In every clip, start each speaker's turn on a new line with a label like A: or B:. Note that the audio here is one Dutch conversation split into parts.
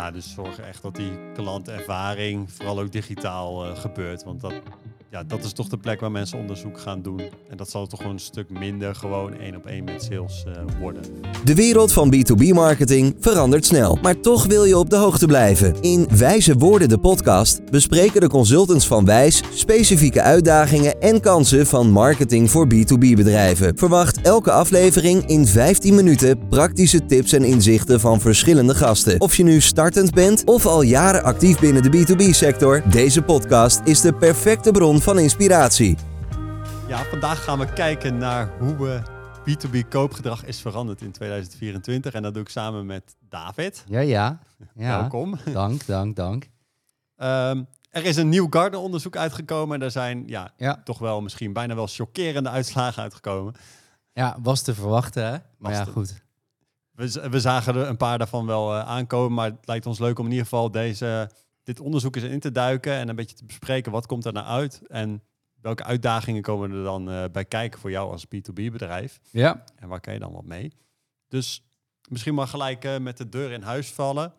A: Ja, dus zorgen echt dat die klantervaring vooral ook digitaal eh, gebeurt. Want dat, ja, dat is toch de plek waar mensen onderzoek gaan doen. En dat zal toch gewoon een stuk minder gewoon één op één met sales eh, worden.
B: De wereld van B2B-marketing verandert snel, maar toch wil je op de hoogte blijven. In Wijze Woorden, de podcast, bespreken de consultants van Wijs specifieke uitdagingen en kansen van marketing voor B2B-bedrijven. Verwacht elke aflevering in 15 minuten praktische tips en inzichten van verschillende gasten. Of je nu startend bent of al jaren actief binnen de B2B-sector, deze podcast is de perfecte bron van inspiratie.
A: Ja, vandaag gaan we kijken naar hoe we B2B koopgedrag is veranderd in 2024. En dat doe ik samen met David.
C: Ja, ja. ja.
A: Welkom.
C: Dank, dank, dank.
A: Ehm, er is een nieuw Gartner-onderzoek uitgekomen. En daar zijn ja,
C: Ja.
A: toch wel misschien bijna wel chockerende uitslagen uitgekomen.
C: Ja, was te verwachten, hè? Maar
A: Was
C: ja,
A: te-
C: goed.
A: We, we zagen er een paar daarvan wel eh, aankomen. Maar het lijkt ons leuk om in ieder geval deze, dit onderzoek eens in te duiken. En een beetje te bespreken wat komt er nou uit. En welke uitdagingen komen er dan eh, bij kijken voor jou als B2B-bedrijf.
C: Ja.
A: En waar kan je dan wat mee? Dus misschien maar gelijk eh, met de deur in huis vallen.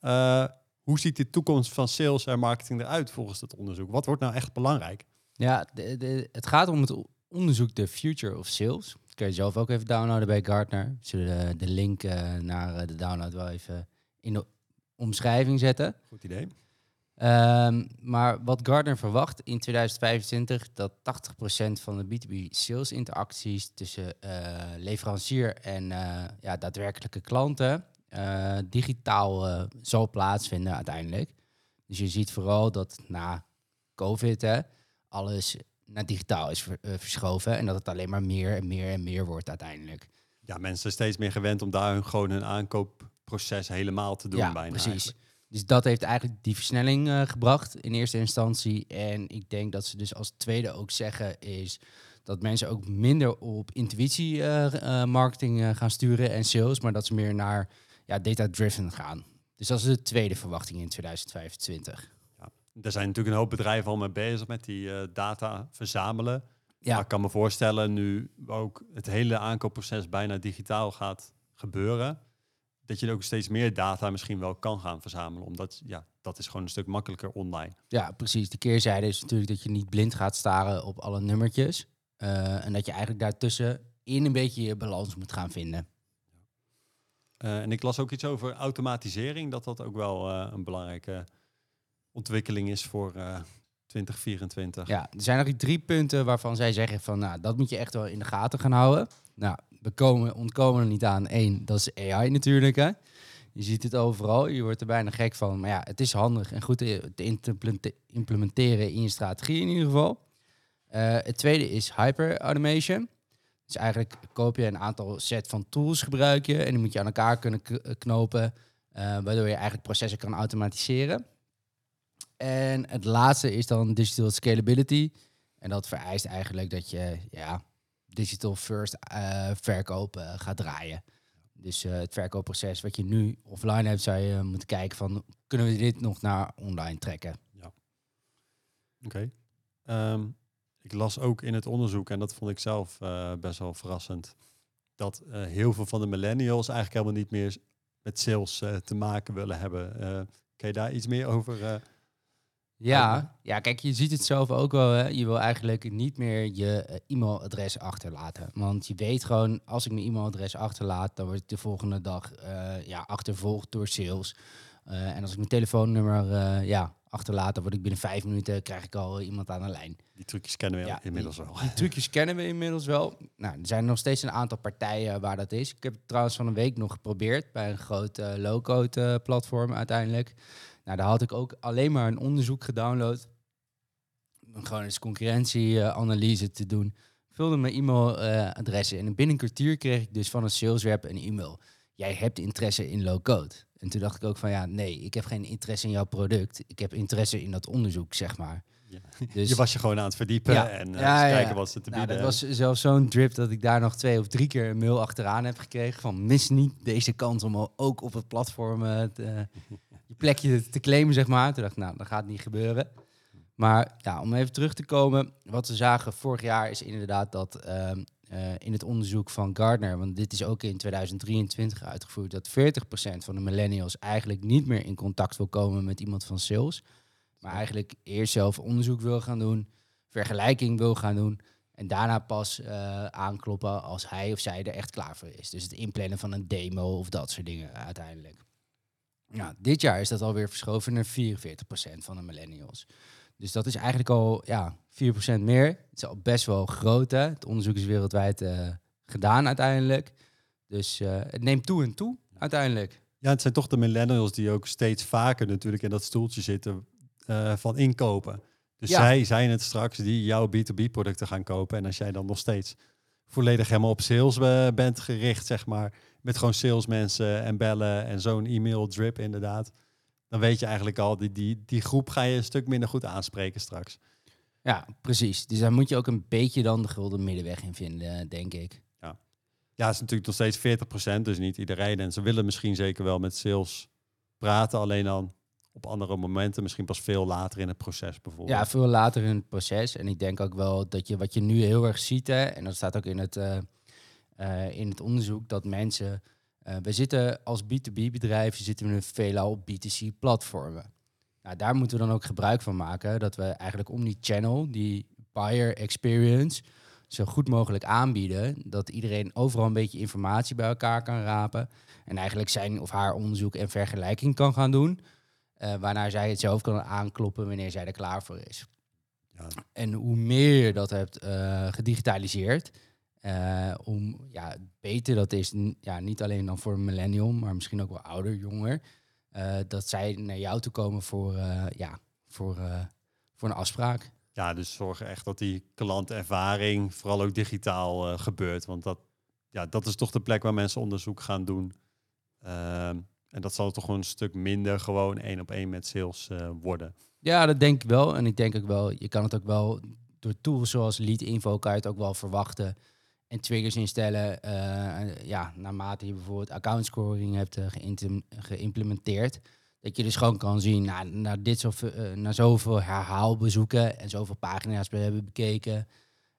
A: Eh, hoe ziet de toekomst van sales en marketing eruit volgens het onderzoek? Wat wordt nou echt belangrijk?
C: Ja, de, de, het gaat om het onderzoek The Future of Sales. Dat kun je zelf ook even downloaden bij Gartner. Zullen de, de link naar de download wel even in de omschrijving zetten.
A: Goed idee.
C: Ehm, maar wat Gartner verwacht in 2025, dat 80% van de B2B sales interacties tussen eh, leverancier en eh, ja, daadwerkelijke klanten eh, digitaal zal plaatsvinden uiteindelijk. Dus je ziet vooral dat na COVID hè, alles naar digitaal is ver- verschoven en dat het alleen maar meer en meer en meer wordt uiteindelijk.
A: Ja, mensen zijn steeds meer gewend om daar hun, gewoon hun aankoopproces helemaal te doen
C: ja,
A: bijna.
C: precies.
A: eigenlijk.
C: Dus dat heeft eigenlijk die versnelling eh, gebracht in eerste instantie. En ik denk dat ze dus als tweede ook zeggen is dat mensen ook minder op intuïtie eh, eh, marketing gaan sturen en sales, maar dat ze meer naar ja, data-driven gaan. Dus dat is de tweede verwachting in 2025.
A: Er zijn natuurlijk een hoop bedrijven al mee bezig met die data verzamelen.
C: Ja,
A: Maar ik kan me voorstellen, nu ook het hele aankoopproces bijna digitaal gaat gebeuren, dat je ook steeds meer data misschien wel kan gaan verzamelen. Omdat ja, dat is gewoon een stuk makkelijker online.
C: ja, precies. De keerzijde is natuurlijk dat je niet blind gaat staren op alle nummertjes. eh, en dat je eigenlijk daartussen in een beetje je balans moet gaan vinden.
A: Eh, en ik las ook iets over automatisering, dat dat ook wel eh, een belangrijke ontwikkeling is voor eh 2024.
C: Ja, er zijn nog drie punten waarvan zij zeggen van, nou, dat moet je echt wel in de gaten gaan houden. Nou, we komen, ontkomen er niet aan. Eén, dat is AI natuurlijk, hè. Je ziet het overal, je wordt er bijna gek van. Maar ja, het is handig en goed te te implemente- implementeren in je strategie in ieder geval. Eh, het tweede is hyper-automation. Dus eigenlijk koop je een aantal set van tools gebruik je en die moet je aan elkaar kunnen eh, knopen, eh, waardoor je eigenlijk processen kan automatiseren. En het laatste is dan digital scalability. En dat vereist eigenlijk dat je ja, digital first eh, verkoop eh, gaat draaien. Dus eh, het verkoopproces wat je nu offline hebt, zou je moeten kijken van kunnen we dit nog naar online trekken?
A: Oké. Ehm, ik las ook in het onderzoek, en dat vond ik zelf best wel verrassend, dat heel veel van de millennials eigenlijk helemaal niet meer met sales te maken willen hebben. Kan je daar iets meer over?
C: Ja, ja, kijk, je ziet het zelf ook wel. Hè? Je wil eigenlijk niet meer je eh, e-mailadres achterlaten. Want je weet gewoon, als ik mijn e-mailadres achterlaat, dan word ik de volgende dag eh, ja, achtervolgd door sales. Eh, en als ik mijn telefoonnummer ja, achterlaat, dan word ik binnen vijf minuten, krijg ik al iemand aan de lijn.
A: die trucjes kennen we
C: Ja,
A: inmiddels wel.
C: Die trucjes kennen we inmiddels wel. Nou, er zijn nog steeds een aantal partijen waar dat is. Ik heb het trouwens van een week nog geprobeerd bij een groot eh, low-code platform uiteindelijk. Nou, daar had ik ook alleen maar een onderzoek gedownload. Om gewoon eens concurrentieanalyse te doen. Vulde mijn e-mailadressen en binnen een kwartier kreeg ik dus van een sales rep een e-mail. Jij hebt interesse in low-code. En toen dacht ik ook van ja, nee, ik heb geen interesse in jouw product. Ik heb interesse in dat onderzoek, zeg maar.
A: Ja.
C: Dus,
A: je was je gewoon aan het verdiepen
C: Ja.
A: en
C: Ja, ja,
A: kijken wat ze te
C: nou,
A: bieden
C: dat was zelfs zo'n drip dat ik daar nog twee of drie keer een mail achteraan heb gekregen. Van mis niet deze kans om ook op het platform eh, te- je plekje te claimen, zeg maar. Toen dacht ik, nou, dat gaat niet gebeuren. Maar ja, om even terug te komen. Wat we zagen vorig jaar is inderdaad dat ehm, eh, in het onderzoek van Gardner, want dit is ook in 2023 uitgevoerd, dat 40% van de millennials eigenlijk niet meer in contact wil komen met iemand van sales. Maar eigenlijk eerst zelf onderzoek wil gaan doen, vergelijking wil gaan doen. En daarna pas eh, aankloppen als hij of zij er echt klaar voor is. Dus het inplannen van een demo of dat soort dingen uiteindelijk. Ja, dit jaar is dat alweer verschoven naar 44% van de millennials. Dus dat is eigenlijk al ja, 4% meer. Het is al best wel groot. Hè? Het onderzoek is wereldwijd uh, gedaan uiteindelijk. Dus uh, het neemt toe en toe uiteindelijk.
A: Ja, het zijn toch de millennials die ook steeds vaker natuurlijk in dat stoeltje zitten uh, van inkopen. Dus ja. zij zijn het straks die jouw B2B-producten gaan kopen. En als jij dan nog steeds volledig helemaal op sales bent gericht, zeg maar, met gewoon salesmensen en bellen en zo'n e-mail drip inderdaad, dan weet je eigenlijk al, die, die, die groep ga je een stuk minder goed aanspreken straks.
C: Ja, precies. Dus daar moet je ook een beetje dan de gulden middenweg in vinden, denk ik.
A: Ja, ja het is natuurlijk nog steeds 40%, dus niet iedereen. En ze willen misschien zeker wel met sales praten, alleen dan op andere momenten, misschien pas veel later in het proces bijvoorbeeld.
C: Ja, veel later in het proces. En ik denk ook wel dat je wat je nu heel erg ziet, hè, en dat staat ook in het, uh, uh, in het onderzoek, dat mensen. Uh, we zitten als B2B-bedrijf, zitten we veelal op B2C-platformen. Nou, daar moeten we dan ook gebruik van maken, dat we eigenlijk om die channel, die buyer experience, zo goed mogelijk aanbieden. Dat iedereen overal een beetje informatie bij elkaar kan rapen. En eigenlijk zijn of haar onderzoek en vergelijking kan gaan doen. Uh, waarna zij het zelf kan aankloppen wanneer zij er klaar voor is. Ja. En hoe meer je dat hebt uh, gedigitaliseerd, uh, hoe ja, beter dat is. Ja, niet alleen dan voor een millennium, maar misschien ook wel ouder, jonger. dat zij naar jou toe komen voor, ja, voor, voor een afspraak.
A: Ja, dus zorgen echt dat die klantervaring vooral ook digitaal gebeurt. Want dat, ja, dat is toch de plek waar mensen onderzoek gaan doen. En dat zal toch een stuk minder gewoon één op één met sales uh, worden.
C: Ja, dat denk ik wel. En ik denk ook wel, je kan het ook wel door tools zoals Lead Info kan ook wel verwachten. En triggers instellen. Uh, ja, naarmate je bijvoorbeeld account scoring hebt uh, geïmplementeerd. Dat je dus gewoon kan zien, nou, na, dit zoveel, na zoveel herhaalbezoeken en zoveel pagina's we hebben bekeken.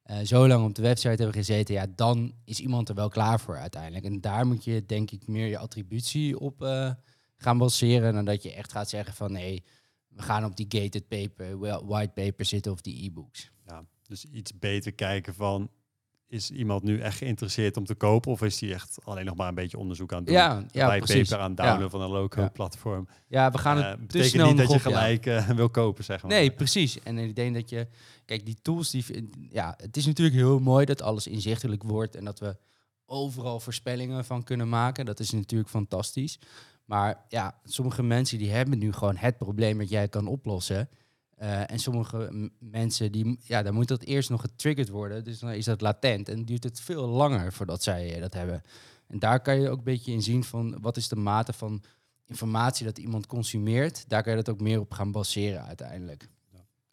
C: Uh, zo lang op de website hebben gezeten, ja, dan is iemand er wel klaar voor uiteindelijk. En daar moet je denk ik meer je attributie op uh, gaan baseren dan dat je echt gaat zeggen van nee, we gaan op die gated paper, white paper zitten of die e-books.
A: Ja, dus iets beter kijken van is iemand nu echt geïnteresseerd om te kopen of is hij echt alleen nog maar een beetje onderzoek aan het doen?
C: Ja, ja
A: bij
C: precies.
A: paper aan downloaden ja. van een local platform.
C: Ja, we gaan het
A: uh, betekent
C: snel
A: niet dat je
C: op,
A: gelijk ja. uh, wil kopen, zeg maar.
C: Nee, precies. En ik denk dat je, kijk, die tools, die, ja, het is natuurlijk heel mooi dat alles inzichtelijk wordt en dat we overal voorspellingen van kunnen maken. Dat is natuurlijk fantastisch. Maar ja, sommige mensen die hebben nu gewoon het probleem dat jij kan oplossen. Uh, en sommige mensen, die, ja, dan moet dat eerst nog getriggerd worden. Dus dan is dat latent en duurt het veel langer voordat zij uh, dat hebben. En daar kan je ook een beetje in zien van wat is de mate van informatie dat iemand consumeert. Daar kan je dat ook meer op gaan baseren uiteindelijk.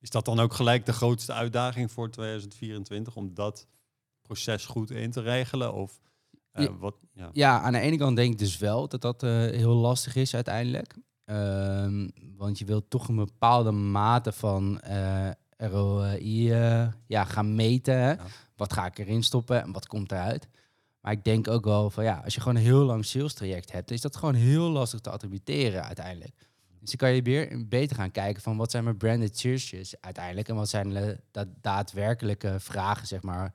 A: Is dat dan ook gelijk de grootste uitdaging voor 2024 om dat proces goed in te regelen? Of, uh,
C: ja,
A: wat, ja.
C: ja, aan de ene kant denk ik dus wel dat dat heel lastig is uiteindelijk. Um, want je wilt toch een bepaalde mate van uh, ROI uh, ja, gaan meten. Hè? Ja. Wat ga ik erin stoppen en wat komt eruit? Maar ik denk ook wel van ja, als je gewoon een heel lang sales traject hebt, is dat gewoon heel lastig te attributeren uiteindelijk. Dus dan kan je weer beter gaan kijken van wat zijn mijn branded searches uiteindelijk en wat zijn de da daadwerkelijke vragen, zeg maar,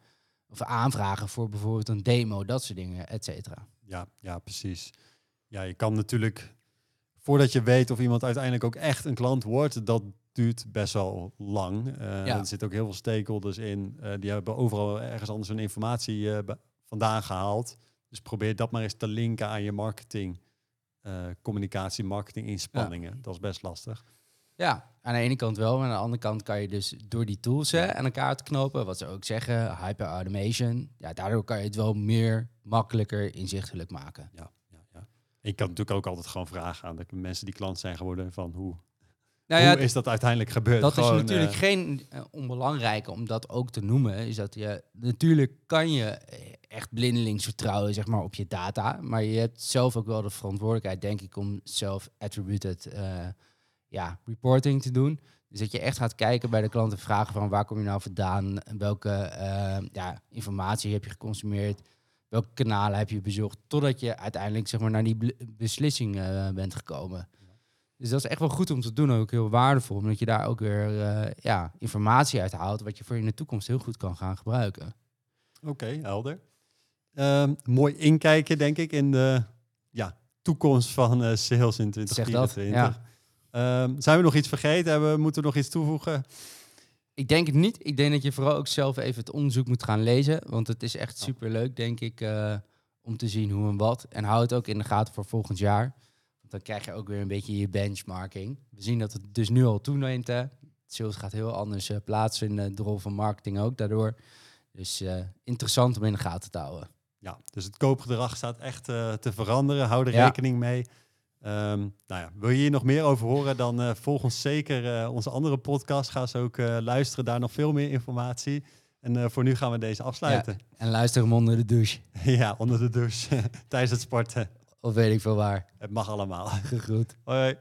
C: of aanvragen voor bijvoorbeeld een demo, dat soort dingen, et cetera.
A: Ja, ja, precies. Ja, je kan natuurlijk voordat je weet of iemand uiteindelijk ook echt een klant wordt, dat duurt best wel lang. Uh, ja. Er zitten ook heel veel stakeholders in. Uh, die hebben overal ergens anders hun informatie uh, vandaan gehaald. Dus probeer dat maar eens te linken aan je marketing, communicatie, marketing inspanningen. Ja. Dat is best lastig.
C: Ja, aan de ene kant wel. Maar aan de andere kant kan je dus door die tools hè, aan elkaar te knopen, wat ze ook zeggen, hyper automation. Ja, daardoor kan je het wel meer makkelijker inzichtelijk maken.
A: Ja. Ik kan natuurlijk ook altijd gewoon vragen aan de mensen die klant zijn geworden van hoe, nou ja, hoe is dat uiteindelijk gebeurd?
C: Dat
A: gewoon,
C: is natuurlijk uh, geen uh, onbelangrijke om dat ook te noemen. Is dat je natuurlijk kan je echt blindelings vertrouwen zeg maar, op je data. Maar je hebt zelf ook wel de verantwoordelijkheid, denk ik, om zelf attributed uh, ja, reporting te doen. Dus dat je echt gaat kijken bij de klanten, vragen van waar kom je nou vandaan? Welke eh, ja, informatie heb je geconsumeerd? Welke kanalen heb je bezocht? Totdat je uiteindelijk zeg maar, naar die beslissing eh, bent gekomen. Dus dat is echt wel goed om te doen, ook heel waardevol. Omdat je daar ook weer eh, ja, informatie uit haalt, wat je voor in de toekomst heel goed kan gaan gebruiken.
A: Oké, helder. Ehm, mooi inkijken, denk ik, in de ja, toekomst van eh, sales in
C: Zeg dat,
A: 2024. Ehm, zijn we nog iets vergeten? Hebben we, moeten we nog iets toevoegen?
C: Ik denk het niet. Ik denk dat je vooral ook zelf even het onderzoek moet gaan lezen. Want het is echt super leuk, denk ik, eh, om te zien hoe en wat. En hou het ook in de gaten voor volgend jaar. Want dan krijg je ook weer een beetje je benchmarking. We zien dat het dus nu al toeneemt. Hè. Sales gaat heel anders uh, plaatsvinden. De rol van marketing ook daardoor. Dus uh, interessant om in de gaten te houden.
A: Ja, dus het koopgedrag staat echt te veranderen. Hou er
C: Ja.
A: rekening mee. Um, nou ja, wil je hier nog meer over horen, dan uh, volg ons zeker onze andere podcast. Ga eens ook luisteren, daar nog veel meer informatie. En voor nu gaan we deze afsluiten.
C: Ja, en luister hem onder de douche.
A: ja, onder de douche. Tijdens het sporten.
C: Of weet ik veel waar.
A: Het mag allemaal.
C: Goed.
A: Hoi.